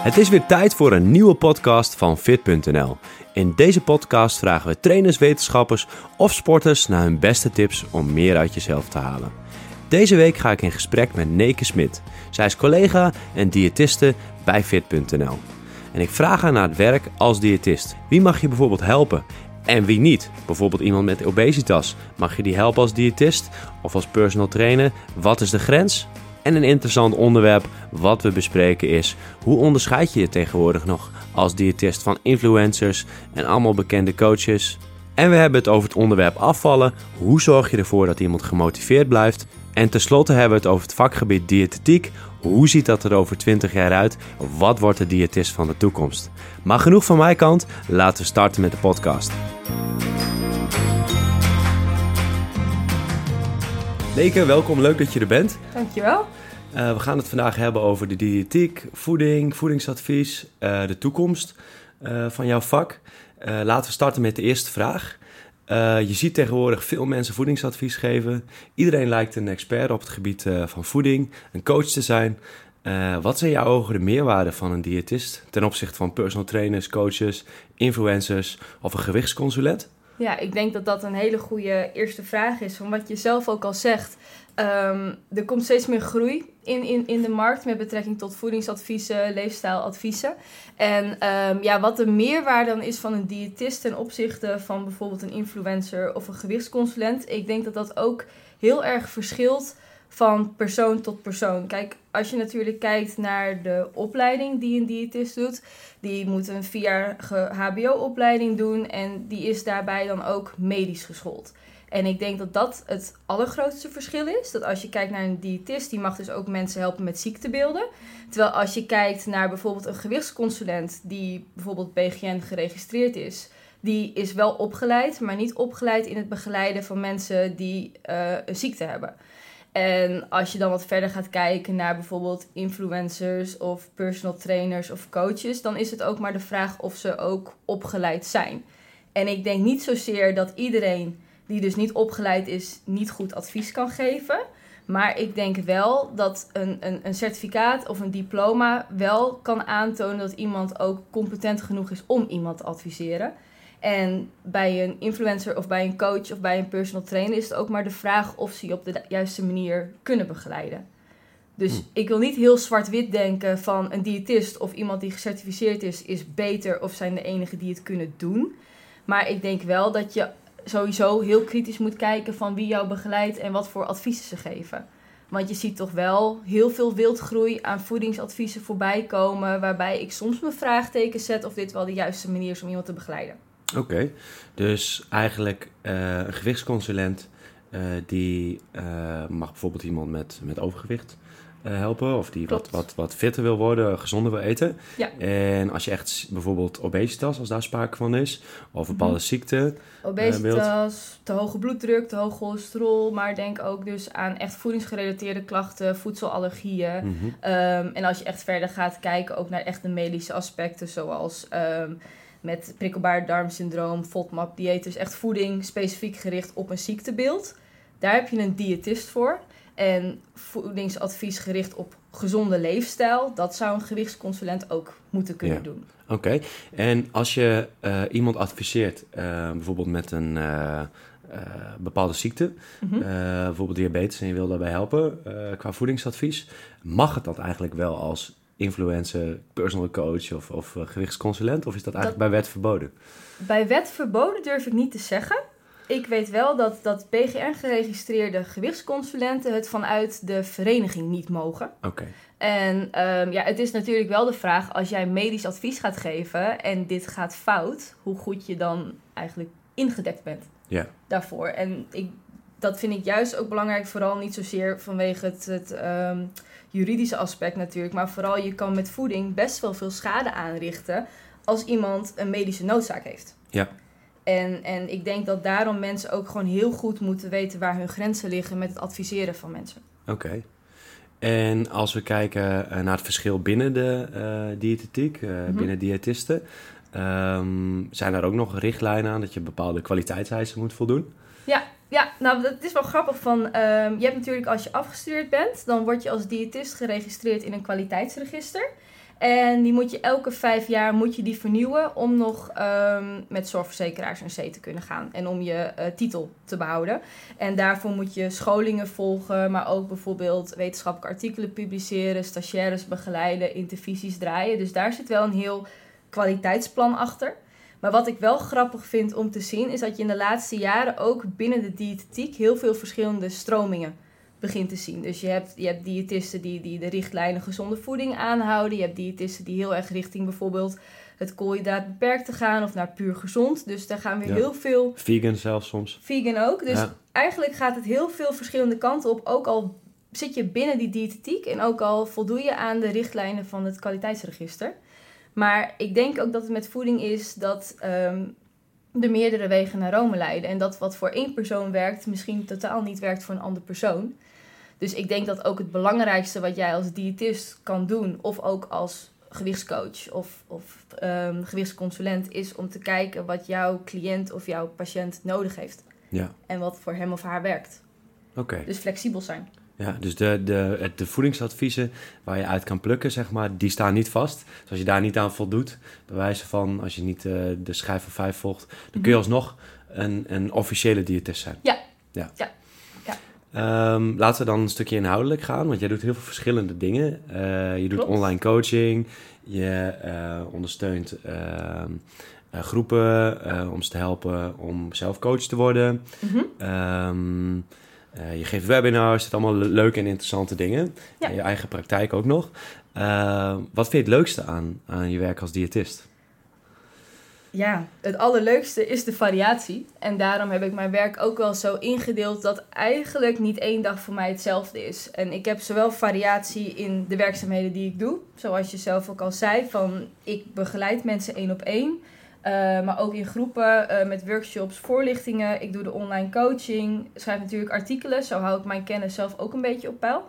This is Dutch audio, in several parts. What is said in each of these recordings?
Het is weer tijd voor een nieuwe podcast van Fit.nl. In deze podcast vragen we trainers, wetenschappers of sporters naar hun beste tips om meer uit jezelf te halen. Deze week ga ik in gesprek met Neke Smit. Zij is collega en diëtiste bij Fit.nl. En ik vraag haar naar het werk als diëtist. Wie mag je bijvoorbeeld helpen en wie niet? Bijvoorbeeld iemand met obesitas. Mag je die helpen als diëtist of als personal trainer? Wat is de grens? En een interessant onderwerp wat we bespreken is: hoe onderscheid je je tegenwoordig nog als diëtist van influencers en allemaal bekende coaches? En we hebben het over het onderwerp afvallen. Hoe zorg je ervoor dat iemand gemotiveerd blijft? En tenslotte hebben we het over het vakgebied diëtetiek. Hoe ziet dat er over 20 jaar uit? Wat wordt de diëtist van de toekomst? Maar genoeg van mijn kant, laten we starten met de podcast. Leke, welkom. Leuk dat je er bent. Dankjewel. Uh, we gaan het vandaag hebben over de diëtiek, voeding, voedingsadvies, uh, de toekomst uh, van jouw vak. laten we starten met de eerste vraag. je ziet tegenwoordig veel mensen voedingsadvies geven. Iedereen lijkt een expert op het gebied van voeding, een coach te zijn. wat zijn jouw ogen de meerwaarde van een diëtist ten opzichte van personal trainers, coaches, influencers of een gewichtsconsulent? Ja, ik denk dat dat een hele goede eerste vraag is. Van wat je zelf ook al zegt. Um, er komt steeds meer groei in, in, in de markt met betrekking tot voedingsadviezen, leefstijladviezen. En um, ja, wat de meerwaarde dan is van een diëtist ten opzichte van bijvoorbeeld een influencer of een gewichtsconsulent. Ik denk dat dat ook heel erg verschilt van persoon tot persoon. Kijk, als je natuurlijk kijkt naar de opleiding die een diëtist doet, die moet een vierjarige HBO-opleiding doen en die is daarbij dan ook medisch geschoold. En ik denk dat dat het allergrootste verschil is. Dat als je kijkt naar een diëtist, die mag dus ook mensen helpen met ziektebeelden. Terwijl als je kijkt naar bijvoorbeeld een gewichtsconsulent, die bijvoorbeeld BGN geregistreerd is, die is wel opgeleid, maar niet opgeleid in het begeleiden van mensen die uh, een ziekte hebben. En als je dan wat verder gaat kijken naar bijvoorbeeld influencers of personal trainers of coaches, dan is het ook maar de vraag of ze ook opgeleid zijn. En ik denk niet zozeer dat iedereen die dus niet opgeleid is, niet goed advies kan geven. Maar ik denk wel dat een, een, een certificaat of een diploma wel kan aantonen dat iemand ook competent genoeg is om iemand te adviseren. En bij een influencer of bij een coach of bij een personal trainer is het ook maar de vraag of ze je op de juiste manier kunnen begeleiden. Dus hm. ik wil niet heel zwart-wit denken van een diëtist of iemand die gecertificeerd is, is beter of zijn de enige die het kunnen doen. Maar ik denk wel dat je sowieso heel kritisch moet kijken van wie jou begeleidt en wat voor adviezen ze geven. Want je ziet toch wel heel veel wildgroei aan voedingsadviezen voorbij komen, waarbij ik soms mijn vraagteken zet of dit wel de juiste manier is om iemand te begeleiden. Oké, dus eigenlijk uh, een gewichtsconsulent uh, die uh, mag bijvoorbeeld iemand met, met overgewicht helpen of die wat, wat, wat fitter wil worden, gezonder wil eten. Ja. En als je echt bijvoorbeeld obesitas, als daar sprake van is, of een bepaalde mm ziekte. Obesitas, te hoge bloeddruk, te hoog cholesterol, maar denk ook dus aan echt voedingsgerelateerde klachten, voedselallergieën. Mhm. Ehm, en als je echt verder gaat kijken ook naar echt de medische aspecten, zoals um, met prikkelbaar darmsyndroom, FODMAP-dieet. Dus echt voeding specifiek gericht op een ziektebeeld. Daar heb je een diëtist voor. En voedingsadvies gericht op gezonde leefstijl, dat zou een gewichtsconsulent ook moeten kunnen doen. Oké, en als je uh, iemand adviseert, uh, bijvoorbeeld met een uh, bepaalde ziekte, mm -hmm. bijvoorbeeld diabetes, en je wil daarbij helpen qua voedingsadvies, mag het dat eigenlijk wel als influencer, personal coach of, of uh, gewichtsconsulent? Of is dat eigenlijk bij wet verboden? Bij wet verboden durf ik niet te zeggen. Ik weet wel dat, dat BGN-geregistreerde gewichtsconsulenten het vanuit de vereniging niet mogen. Oké. En um, ja, het is natuurlijk wel de vraag, als jij medisch advies gaat geven en dit gaat fout, hoe goed je dan eigenlijk ingedekt bent ja. daarvoor. En ik, dat vind ik juist ook belangrijk, vooral niet zozeer vanwege het, het um, juridische aspect natuurlijk. Maar vooral je kan met voeding best wel veel schade aanrichten als iemand een medische noodzaak heeft. Ja. En, en ik denk dat daarom mensen ook gewoon heel goed moeten weten waar hun grenzen liggen met het adviseren van mensen. Oké. En als we kijken eh, naar het verschil binnen de uh, diëtetiek, uh, mm binnen diëtisten, um, zijn er ook nog richtlijnen aan dat je bepaalde kwaliteitseisen moet voldoen? Ja, ja, nou, het is wel grappig van, um, je hebt natuurlijk als je afgestudeerd bent, dan word je als diëtist geregistreerd in een kwaliteitsregister. En die moet je elke vijf jaar moet je die vernieuwen om nog ehm, met zorgverzekeraars een C te kunnen gaan. En om je eh, titel te behouden. En daarvoor moet je scholingen volgen, maar ook bijvoorbeeld wetenschappelijke artikelen publiceren, stagiaires begeleiden, intervisies draaien. Dus daar zit wel een heel kwaliteitsplan achter. Maar wat ik wel grappig vind om te zien, is dat je in de laatste jaren ook binnen de diëtetiek heel veel verschillende stromingen begint te zien. Dus je hebt, je hebt diëtisten die, die de richtlijnen gezonde voeding aanhouden. Je hebt diëtisten die heel erg richting bijvoorbeeld het koolhydraat beperkt te gaan of naar puur gezond. Dus daar gaan we Ja. heel veel. Vegan zelfs soms. Vegan ook. Dus Ja. eigenlijk gaat het heel veel verschillende kanten op. Ook al zit je binnen die diëtetiek en ook al voldoe je aan de richtlijnen van het kwaliteitsregister. Maar ik denk ook dat het met voeding is dat ehm de meerdere wegen naar Rome leiden. En dat wat voor één persoon werkt, misschien totaal niet werkt voor een andere persoon. Dus ik denk dat ook het belangrijkste wat jij als diëtist kan doen, of ook als gewichtscoach of, of ehm, gewichtsconsulent, is om te kijken wat jouw cliënt of jouw patiënt nodig heeft. Ja, En wat voor hem of haar werkt. oké. Dus flexibel zijn. Ja, dus de, de, de voedingsadviezen waar je uit kan plukken, zeg maar, die staan niet vast. Dus als je daar niet aan voldoet, bij wijze van als je niet eh, de schijf van vijf volgt, dan kun je alsnog een, een officiële diëtist zijn. Ja. ja. Ja. Ja. Ehm, laten we dan een stukje inhoudelijk gaan, want jij doet heel veel verschillende dingen. Eh, je doet Klopt. online coaching, je eh, ondersteunt ehm, eh, groepen om ze te helpen om zelf coach te worden. Mhm. Ehm, eh, je geeft webinars, het allemaal le- leuke en interessante dingen. Ja. En je eigen praktijk ook nog. Eh, wat vind je het leukste aan, aan je werk als diëtist? Ja, het allerleukste is de variatie. En daarom heb ik mijn werk ook wel zo ingedeeld dat eigenlijk niet één dag voor mij hetzelfde is. En ik heb zowel variatie in de werkzaamheden die ik doe, zoals je zelf ook al zei, van ik begeleid mensen één op één. Eh, maar ook in groepen eh, met workshops, voorlichtingen. Ik doe de online coaching, schrijf natuurlijk artikelen. Zo hou ik mijn kennis zelf ook een beetje op peil.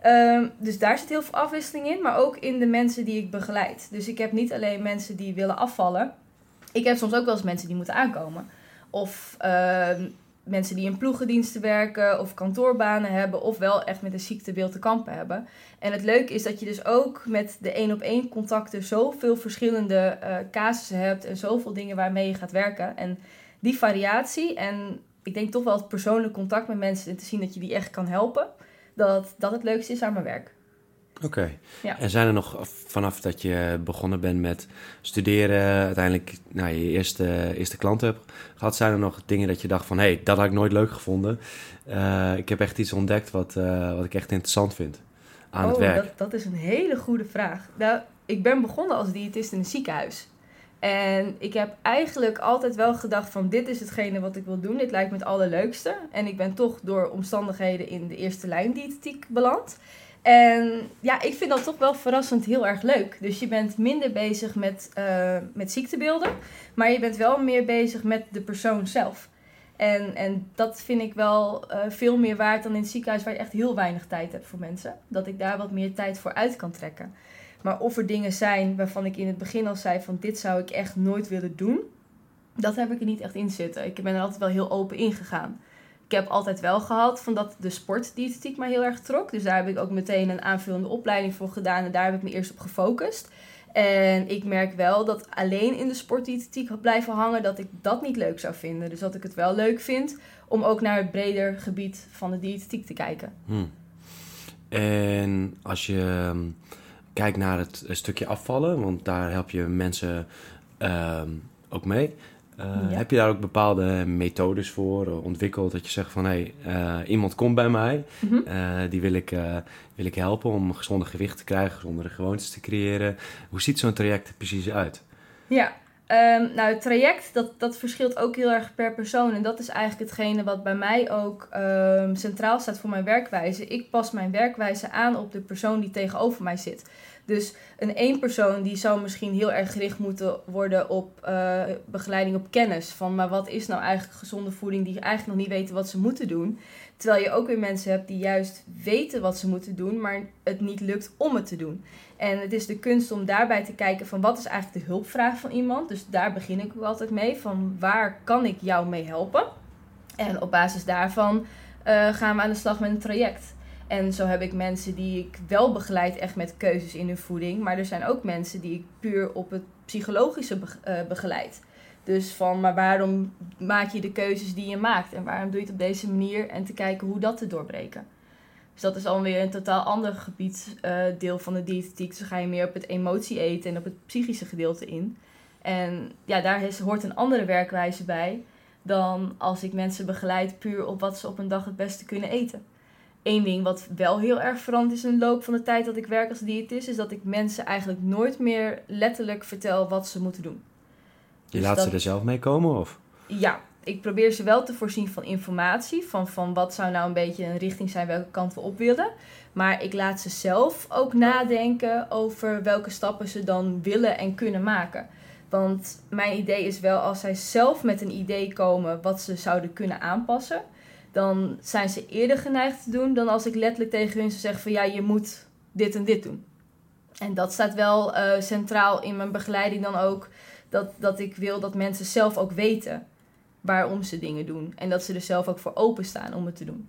Ehm, dus daar zit heel veel afwisseling in, maar ook in de mensen die ik begeleid. Dus ik heb niet alleen mensen die willen afvallen. Ik heb soms ook wel eens mensen die moeten aankomen. Of ehm, mensen die in ploegendiensten werken of kantoorbanen hebben. Of wel echt met een ziektebeeld te kampen hebben. En het leuke is dat je dus ook met de één op één contacten zoveel verschillende eh casussen hebt. En zoveel dingen waarmee je gaat werken. En die variatie en ik denk toch wel het persoonlijk contact met mensen en te zien dat je die echt kan helpen. Dat dat het leukste is aan mijn werk. Oké. Ja. En zijn er nog vanaf dat je begonnen bent met studeren, uiteindelijk nou, je eerste, eerste klanten hebt gehad, zijn er nog dingen dat je dacht van hé, hey, dat had ik nooit leuk gevonden. Eh, ik heb echt iets ontdekt wat, eh, wat ik echt interessant vind aan het oh, werk. Dat, dat is een hele goede vraag. Nou, ik ben begonnen als diëtist in een ziekenhuis. En ik heb eigenlijk altijd wel gedacht van dit is hetgene wat ik wil doen. Dit lijkt me het allerleukste. En ik ben toch door omstandigheden in de eerste lijn diëtetiek beland. En ja, ik vind dat toch wel verrassend heel erg leuk. Dus je bent minder bezig met, eh, met ziektebeelden. Maar je bent wel meer bezig met de persoon zelf. En, en dat vind ik wel eh, veel meer waard dan in het ziekenhuis waar je echt heel weinig tijd hebt voor mensen. Dat ik daar wat meer tijd voor uit kan trekken. Maar of er dingen zijn waarvan ik in het begin al zei van dit zou ik echt nooit willen doen. Dat heb ik er niet echt in zitten. Ik ben er altijd wel heel open ingegaan. Ik heb altijd wel gehad van dat de sportdiëtetiek mij heel erg trok. Dus daar heb ik ook meteen een aanvullende opleiding voor gedaan. En daar heb ik me eerst op gefocust. En ik merk wel dat alleen in de sportdiëtetiek blijven hangen, dat ik dat niet leuk zou vinden. Dus dat ik het wel leuk vind om ook naar het breder gebied van de diëtetiek te kijken. Hmm. En als je ehm, kijkt naar het stukje afvallen, want daar help je mensen ehm, ook mee. Eh, Ja. Heb je daar ook bepaalde methodes voor eh, ontwikkeld? Dat je zegt van hé, hey, eh, iemand komt bij mij, Mhm. die wil ik, wil ik helpen om een gezonder gewicht te krijgen, gezondere gewoontes te creëren. Hoe ziet zo'n traject er precies uit? Ja, ehm, nou het traject dat, dat verschilt ook heel erg per persoon. En dat is eigenlijk hetgene wat bij mij ook ehm, centraal staat voor mijn werkwijze. Ik pas mijn werkwijze aan op de persoon die tegenover mij zit. Dus een één persoon die zou misschien heel erg gericht moeten worden op eh, begeleiding op kennis. Van maar wat is nou eigenlijk gezonde voeding die eigenlijk nog niet weten wat ze moeten doen. Terwijl je ook weer mensen hebt die juist weten wat ze moeten doen, maar het niet lukt om het te doen. En het is de kunst om daarbij te kijken van wat is eigenlijk de hulpvraag van iemand. Dus daar begin ik ook altijd mee. Van waar kan ik jou mee helpen? En op basis daarvan eh, gaan we aan de slag met een traject. En zo heb ik mensen die ik wel begeleid echt met keuzes in hun voeding. Maar er zijn ook mensen die ik puur op het psychologische eh, begeleid. Dus van, maar waarom maak je de keuzes die je maakt? En waarom doe je het op deze manier? En te kijken hoe dat te doorbreken. Dus dat is alweer een totaal ander gebied, uh, deel van de diëtetiek. Dus dan ga je meer op het emotie eten en op het psychische gedeelte in. En ja, daar hoort een andere werkwijze bij dan als ik mensen begeleid puur op wat ze op een dag het beste kunnen eten. Eén ding wat wel heel erg veranderd is in de loop van de tijd dat ik werk als diëtist, is dat ik mensen eigenlijk nooit meer letterlijk vertel wat ze moeten doen. Je dus laat ze er zelf mee komen of? Ja, ik probeer ze wel te voorzien van informatie. Van, van wat zou nou een beetje een richting zijn welke kant we op willen. Maar ik laat ze zelf ook nadenken over welke stappen ze dan willen en kunnen maken. Want mijn idee is wel als zij zelf met een idee komen wat ze zouden kunnen aanpassen. Dan zijn ze eerder geneigd te doen dan als ik letterlijk tegen hun zou zeggen van ja, je moet dit en dit doen. En dat staat wel uh, centraal in mijn begeleiding dan ook. Dat, dat ik wil dat mensen zelf ook weten waarom ze dingen doen. En dat ze er zelf ook voor openstaan om het te doen.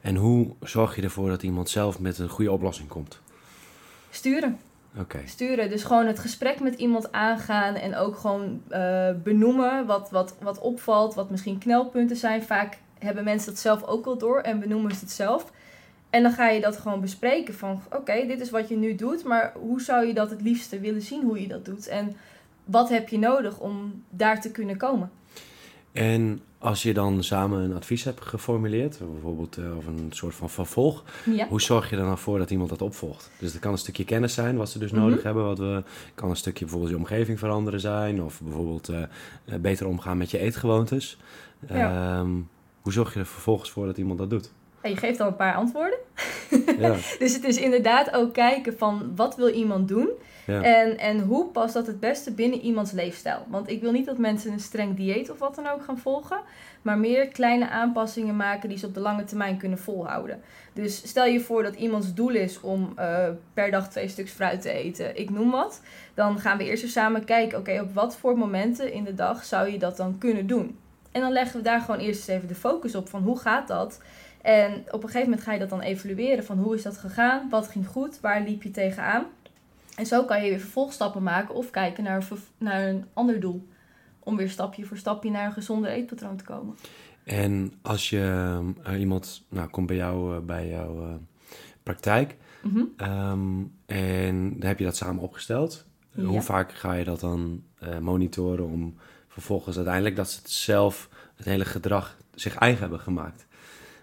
En hoe zorg je ervoor dat iemand zelf met een goede oplossing komt? Sturen. Oké. Sturen. Dus gewoon het gesprek met iemand aangaan en ook gewoon uh, benoemen wat, wat, wat opvalt, wat misschien knelpunten zijn. Vaak hebben mensen dat zelf ook wel door en benoemen ze het zelf. En dan ga je dat gewoon bespreken van oké, dit is wat je nu doet, maar hoe zou je dat het liefste willen zien hoe je dat doet? En wat heb je nodig om daar te kunnen komen? En als je dan samen een advies hebt geformuleerd, bijvoorbeeld uh, of een soort van vervolg, hoe zorg je er dan voor dat iemand dat opvolgt? Dus dat kan een stukje kennis zijn, wat ze dus nodig mhm. hebben. Wat we, kan een stukje bijvoorbeeld je omgeving veranderen zijn, of bijvoorbeeld uh, beter omgaan met je eetgewoontes. Ehm, hoe zorg je er vervolgens voor dat iemand dat doet? je geeft al een paar antwoorden. Ja. dus het is inderdaad ook kijken van wat wil iemand doen en, en hoe past dat het beste binnen iemands leefstijl? Want ik wil niet dat mensen een streng dieet of wat dan ook gaan volgen, maar meer kleine aanpassingen maken die ze op de lange termijn kunnen volhouden. Dus stel je voor dat iemands doel is om uh, per dag twee stuks fruit te eten, ik noem wat. Dan gaan we eerst eens samen kijken, oké, op wat voor momenten in de dag zou je dat dan kunnen doen? En dan leggen we daar gewoon eerst eens even de focus op van hoe gaat dat? En op een gegeven moment ga je dat dan evalueren van hoe is dat gegaan? Wat ging goed? Waar liep je tegenaan? En zo kan je weer vervolgstappen maken of kijken naar, naar een ander doel. Om weer stapje voor stapje naar een gezonder eetpatroon te komen. En als je uh, iemand nou, komt bij jou uh, bij jouw uh, praktijk mm um, en dan heb je dat samen opgesteld. Ja. Hoe vaak ga je dat dan monitoren om vervolgens uiteindelijk dat ze het zelf, het hele gedrag, zich eigen hebben gemaakt?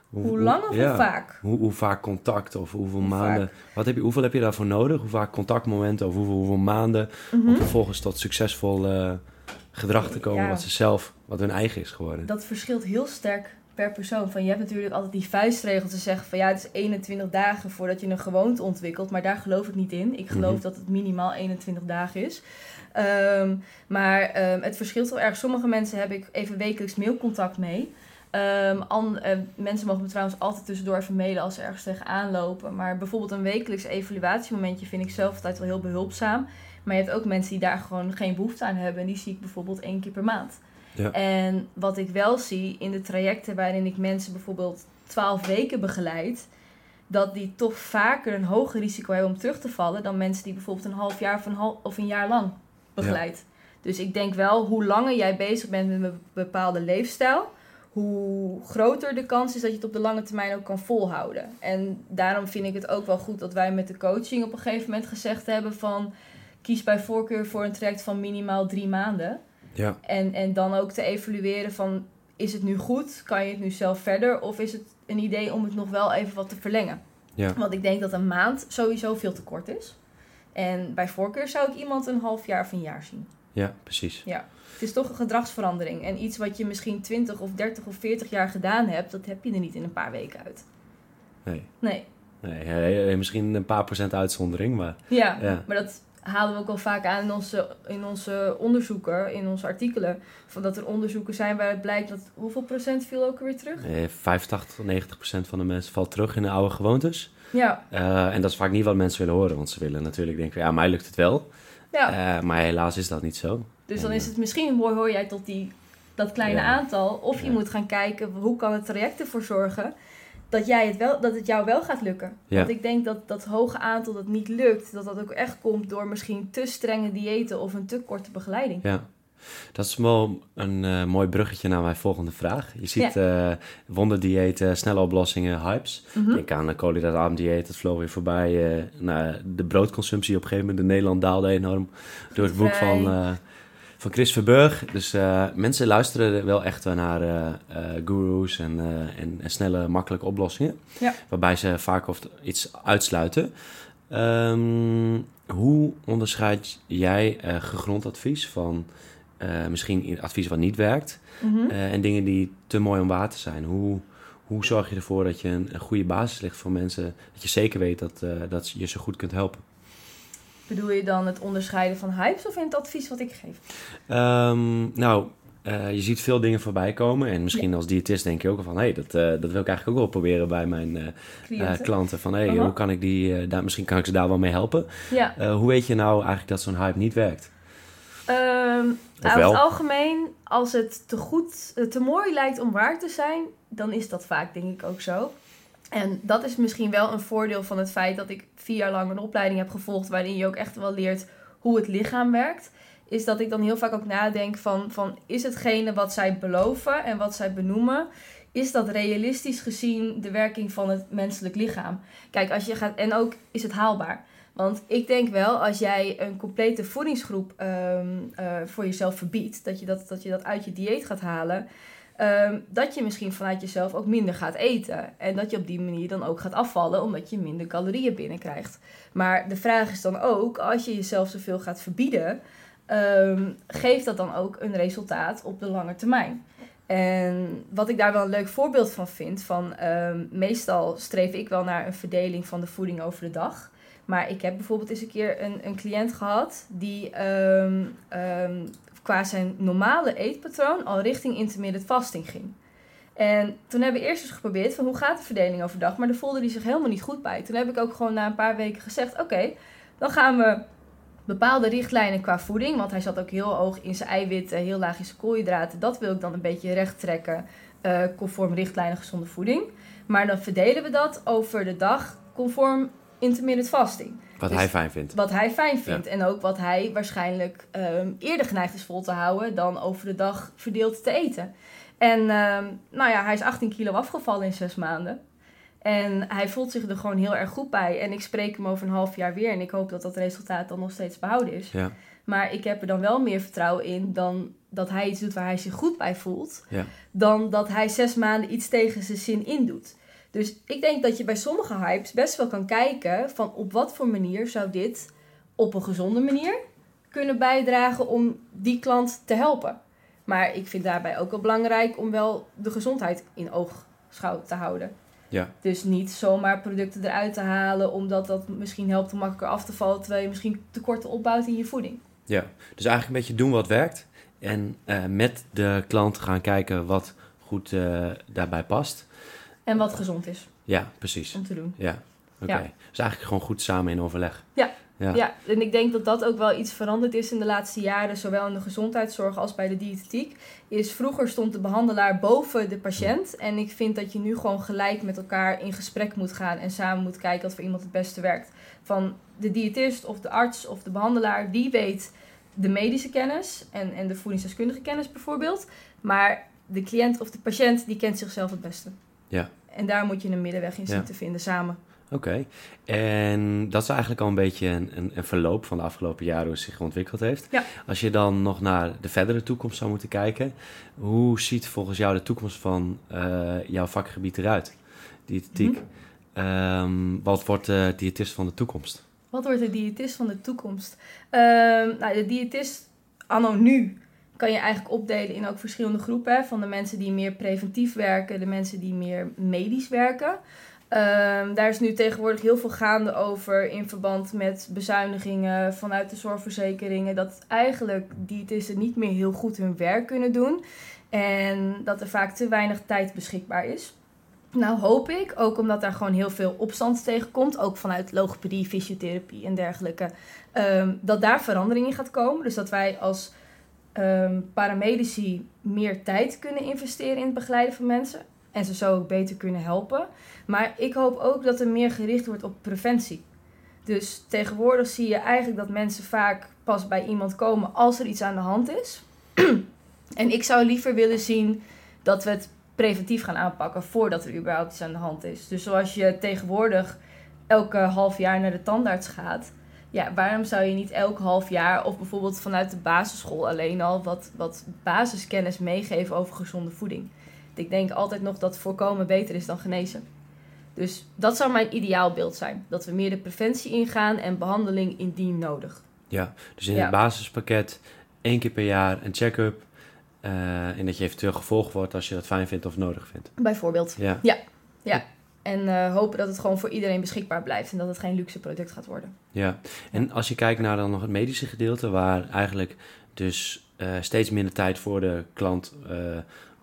Hoe, lang of hoe vaak? Hoe, hoe, vaak contact of hoeveel maanden? Wat heb je, hoeveel heb je daarvoor nodig? Hoe vaak contactmomenten of hoeveel, hoeveel maanden? Om mhm. vervolgens tot succesvol uh, gedrag te komen wat ze zelf, wat hun eigen is geworden. Dat verschilt heel sterk per persoon. Van, je hebt natuurlijk altijd die vuistregel te zeggen van ja, het is 21 dagen voordat je een gewoonte ontwikkelt. Maar daar geloof ik niet in. Ik geloof mhm. dat het minimaal 21 dagen is. Um, maar um, het verschilt wel erg. Sommige mensen heb ik even wekelijks mailcontact mee. Um, an, uh, mensen mogen me trouwens altijd tussendoor even mailen als ze ergens tegenaan lopen. Maar bijvoorbeeld een wekelijks evaluatiemomentje vind ik zelf altijd wel heel behulpzaam. Maar je hebt ook mensen die daar gewoon geen behoefte aan hebben. En die zie ik bijvoorbeeld één keer per maand. Ja. En wat ik wel zie in de trajecten waarin ik mensen bijvoorbeeld 12 weken begeleid, dat die toch vaker een hoger risico hebben om terug te vallen dan mensen die bijvoorbeeld een half jaar of een, half, of een jaar lang begeleid. Dus ik denk wel, hoe langer jij bezig bent met een bepaalde leefstijl, hoe groter de kans is dat je het op de lange termijn ook kan volhouden. En daarom vind ik het ook wel goed dat wij met de coaching op een gegeven moment gezegd hebben van kies bij voorkeur voor een traject van minimaal drie maanden. Ja. En, en dan ook te evalueren van is het nu goed? Kan je het nu zelf verder? Of is het een idee om het nog wel even wat te verlengen? Ja. Want ik denk dat een maand sowieso veel te kort is. En bij voorkeur zou ik iemand een half jaar of een jaar zien. Ja, precies. Ja. Het is toch een gedragsverandering. En iets wat je misschien 20 of 30 of 40 jaar gedaan hebt, dat heb je er niet in een paar weken uit. Nee. Nee. Nee, misschien een paar procent uitzondering, maar... Ja, ja, maar dat halen we ook al vaak aan in onze, in onze onderzoeken, in onze artikelen. Van dat er onderzoeken zijn waaruit blijkt dat... Hoeveel procent viel ook weer terug? Nee, 85 90 procent van de mensen valt terug in de oude gewoontes. Ja. Uh, en dat is vaak niet wat mensen willen horen. Want ze willen natuurlijk denken, ja, mij lukt het wel. Ja. Uh, maar helaas is dat niet zo. Dus dan is het misschien, hoor jij tot die, dat kleine aantal. Of je moet gaan kijken, hoe kan het traject ervoor zorgen dat, jij het wel, dat het jou wel gaat lukken. Ja. Want ik denk dat dat hoge aantal dat niet lukt, dat dat ook echt komt door misschien te strenge diëten of een te korte begeleiding. Ja. Dat is wel een eh, mooi bruggetje naar mijn volgende vraag. Je ziet eh wonderdiëten, snelle oplossingen, hypes. Mhm. Ik aan een koolhydraatarm-dieet, dat vloog weer voorbij. nou, de broodconsumptie op een gegeven moment in Nederland daalde enorm door het boek van, van Chris Verburg. Dus eh, mensen luisteren wel echt naar eh, gurus en, en, en snelle, makkelijke oplossingen. Ja. Waarbij ze vaak of iets uitsluiten. Ehm, hoe onderscheid jij gegrond advies van misschien advies wat niet werkt Mhm. en dingen die te mooi om waar te zijn? Hoe, hoe zorg je ervoor dat je een, een goede basis ligt voor mensen, dat je zeker weet dat, dat je ze goed kunt helpen? Bedoel je dan het onderscheiden van hypes of in het advies wat ik geef? Ehm, nou, eh, je ziet veel dingen voorbij komen en misschien als diëtist denk je ook al van, hé, hey, dat, eh, dat wil ik eigenlijk ook wel proberen bij mijn eh, klanten. Van, hé, hey, hoe kan ik die, daar, misschien kan ik ze daar wel mee helpen. ja. Hoe weet je nou eigenlijk dat zo'n hype niet werkt? Over het algemeen, als het te goed, te mooi lijkt om waar te zijn, dan is dat vaak denk ik ook zo. En dat is misschien wel een voordeel van het feit dat ik vier jaar lang een opleiding heb gevolgd waarin je ook echt wel leert hoe het lichaam werkt. Is dat ik dan heel vaak ook nadenk van, van is hetgene wat zij beloven en wat zij benoemen, is dat realistisch gezien de werking van het menselijk lichaam? Kijk, als je gaat, en ook is het haalbaar. Want ik denk wel, als jij een complete voedingsgroep ehm, eh, voor jezelf verbiedt, dat je dat, dat je dat uit je dieet gaat halen, ehm, dat je misschien vanuit jezelf ook minder gaat eten. En dat je op die manier dan ook gaat afvallen, omdat je minder calorieën binnenkrijgt. Maar de vraag is dan ook, als je jezelf zoveel gaat verbieden, ehm, geeft dat dan ook een resultaat op de lange termijn? En wat ik daar wel een leuk voorbeeld van vind, van ehm, meestal streef ik wel naar een verdeling van de voeding over de dag. Maar ik heb bijvoorbeeld eens een keer een, een cliënt gehad die qua zijn normale eetpatroon al richting intermittent fasting ging. En toen hebben we eerst eens geprobeerd van hoe gaat de verdeling overdag, maar daar voelde hij zich helemaal niet goed bij. Toen heb ik ook gewoon na een paar weken gezegd, oké, dan gaan we bepaalde richtlijnen qua voeding, want hij zat ook heel hoog in zijn eiwitten, heel laag in zijn koolhydraten. Dat wil ik dan een beetje recht trekken, eh, conform richtlijnen gezonde voeding. Maar dan verdelen we dat over de dag conform intermittent fasting. Wat Dus- hij fijn vindt. Wat hij fijn vindt. En ook wat hij waarschijnlijk ehm, eerder geneigd is vol te houden dan over de dag verdeeld te eten. En ehm, nou ja, hij is 18 kilo afgevallen in zes maanden. En hij voelt zich er gewoon heel erg goed bij. En ik spreek hem over een half jaar weer. En ik hoop dat dat resultaat dan nog steeds behouden is. Ja, Maar ik heb er dan wel meer vertrouwen in dan dat hij iets doet waar hij zich goed bij voelt. ja, Dan dat hij zes maanden iets tegen zijn zin in doet. Dus ik denk dat je bij sommige hypes best wel kan kijken van op wat voor manier zou dit op een gezonde manier kunnen bijdragen om die klant te helpen. Maar ik vind daarbij ook wel belangrijk om wel de gezondheid in oogschouw te houden. ja. Dus niet zomaar producten eruit te halen omdat dat misschien helpt om makkelijker af te vallen terwijl je misschien tekorten opbouwt in je voeding. ja. Dus eigenlijk een beetje doen wat werkt en eh, met de klant gaan kijken wat goed eh, daarbij past. En wat gezond is Ja, precies. om te doen. Ja, oké. Ja. Dus eigenlijk gewoon goed samen in overleg. Ja. Ja. Ja, en ik denk dat dat ook wel iets veranderd is in de laatste jaren, zowel in de gezondheidszorg als bij de diëtetiek. Is vroeger stond de behandelaar boven de patiënt. En ik vind dat je nu gewoon gelijk met elkaar in gesprek moet gaan en samen moet kijken wat voor iemand het beste werkt. Van de diëtist of de arts of de behandelaar, die weet de medische kennis en, en de voedingsdeskundige kennis bijvoorbeeld. Maar de cliënt of de patiënt, die kent zichzelf het beste. Ja. En daar moet je een middenweg in zien Ja. te vinden samen. Oké. En dat is eigenlijk al een beetje een, een, een verloop van de afgelopen jaren hoe het zich ontwikkeld heeft. Ja. Als je dan nog naar de verdere toekomst zou moeten kijken, hoe ziet volgens jou de toekomst van eh, jouw vakgebied eruit? Diëtetiek. Mhm. Ehm, wat wordt de diëtist van de toekomst? Wat wordt de diëtist van de toekomst? Ehm, nou, de diëtist anno nu kan je eigenlijk opdelen in ook verschillende groepen. Van de mensen die meer preventief werken, de mensen die meer medisch werken. Ehm, daar is nu tegenwoordig heel veel gaande over in verband met bezuinigingen vanuit de zorgverzekeringen. Dat eigenlijk diëtisten niet meer heel goed hun werk kunnen doen. En dat er vaak te weinig tijd beschikbaar is. Nou hoop ik, ook omdat daar gewoon heel veel opstand tegen komt, ook vanuit logopedie, fysiotherapie en dergelijke, ehm, dat daar verandering in gaat komen. Dus dat wij als ehm, paramedici meer tijd kunnen investeren in het begeleiden van mensen. En ze zo beter kunnen helpen. Maar ik hoop ook dat er meer gericht wordt op preventie. Dus tegenwoordig zie je eigenlijk dat mensen vaak pas bij iemand komen als er iets aan de hand is. en ik zou liever willen zien dat we het preventief gaan aanpakken voordat er überhaupt iets aan de hand is. Dus zoals je tegenwoordig elke half jaar naar de tandarts gaat. Ja, waarom zou je niet elk half jaar of bijvoorbeeld vanuit de basisschool alleen al wat, wat basiskennis meegeven over gezonde voeding? Ik denk altijd nog dat voorkomen beter is dan genezen. Dus dat zou mijn ideaalbeeld zijn. Dat we meer de preventie ingaan en behandeling indien nodig. Ja, dus in het basispakket één keer per jaar een check-up. Uh, en dat je eventueel gevolgd wordt als je dat fijn vindt of nodig vindt. Bijvoorbeeld. Ja. Ja. ja. En uh, hopen dat het gewoon voor iedereen beschikbaar blijft en dat het geen luxe product gaat worden. Ja, en als je kijkt naar dan nog het medische gedeelte, waar eigenlijk dus uh, steeds minder tijd voor de klant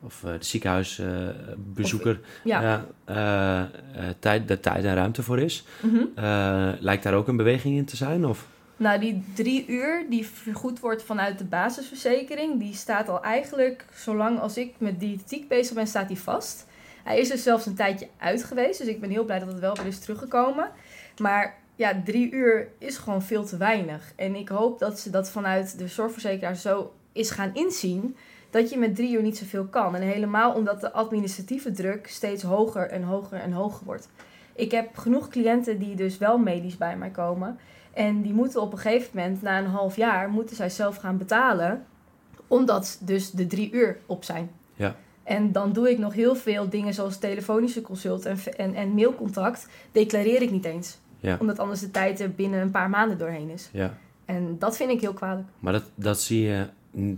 of de ziekenhuisbezoeker ja. tijd, de tijd en ruimte voor is. Mm lijkt daar ook een beweging in te zijn? Of? Nou, die drie uur die vergoed wordt vanuit de basisverzekering, die staat al eigenlijk, zolang als ik met diëtiek bezig ben, staat die vast. Hij is er zelfs een tijdje uit geweest, dus ik ben heel blij dat het wel weer is teruggekomen. Maar ja, drie uur is gewoon veel te weinig. En ik hoop dat ze dat vanuit de zorgverzekeraar zo is gaan inzien dat je met drie uur niet zoveel kan. En helemaal omdat de administratieve druk steeds hoger en hoger en hoger wordt. Ik heb genoeg cliënten die dus wel medisch bij mij komen. En die moeten op een gegeven moment, na een half jaar, moeten zij zelf gaan betalen. Omdat dus de drie uur op zijn. Ja. En dan doe ik nog heel veel dingen zoals telefonische consult en, en, en mailcontact. Declareer ik niet eens. Ja. Omdat anders de tijd er binnen een paar maanden doorheen is. Ja. En dat vind ik heel kwalijk. Maar dat, dat zie je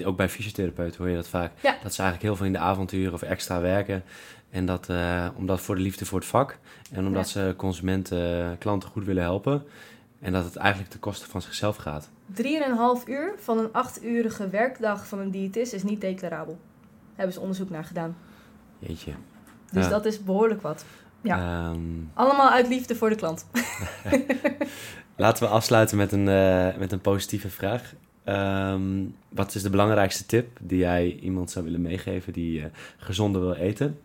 ook bij fysiotherapeuten hoor je dat vaak. Ja. Dat ze eigenlijk heel veel in de avonturen of extra werken. En dat uh, omdat voor de liefde voor het vak. En omdat ze consumenten, klanten goed willen helpen. En dat het eigenlijk ten koste van zichzelf gaat. Drieënhalf uur van een achturige werkdag van een diëtist is niet declarabel. Hebben ze onderzoek naar gedaan. Jeetje. Dus dat is behoorlijk wat. Ja. Ehm. Allemaal uit liefde voor de klant. Laten we afsluiten met een, uh, met een positieve vraag. Um, wat is de belangrijkste tip die jij iemand zou willen meegeven die uh, gezonder wil eten?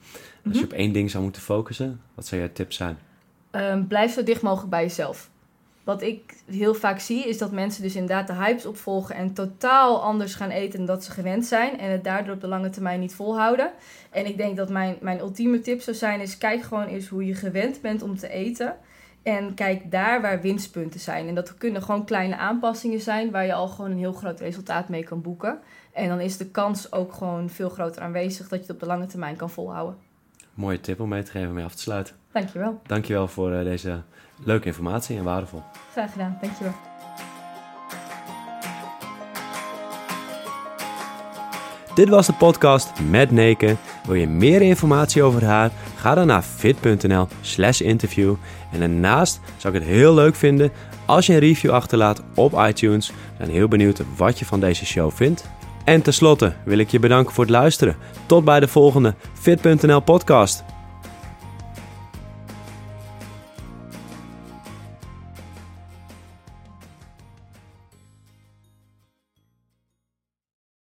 Als je mhm. op één ding zou moeten focussen, wat zou jouw tip zijn? Um, blijf zo dicht mogelijk bij jezelf. Wat ik heel vaak zie, is dat mensen dus inderdaad de hypes opvolgen en totaal anders gaan eten dan dat ze gewend zijn. En het daardoor op de lange termijn niet volhouden. En ik denk dat mijn, mijn ultieme tip zou zijn, is kijk gewoon eens hoe je gewend bent om te eten. En kijk daar waar winstpunten zijn. En dat kunnen gewoon kleine aanpassingen zijn waar je al gewoon een heel groot resultaat mee kan boeken. En dan is de kans ook gewoon veel groter aanwezig dat je het op de lange termijn kan volhouden. Mooie tip om mee te geven om mee af te sluiten. Dankjewel. Dankjewel voor uh, deze leuke informatie en waardevol. Graag gedaan, dankjewel. Dit was de podcast met Neke. Wil je meer informatie over haar? Ga dan naar fit.nl slash interview. En daarnaast zou ik het heel leuk vinden als je een review achterlaat op iTunes. Ik ben heel benieuwd wat je van deze show vindt. En tenslotte wil ik je bedanken voor het luisteren. Tot bij de volgende Fit.nl podcast.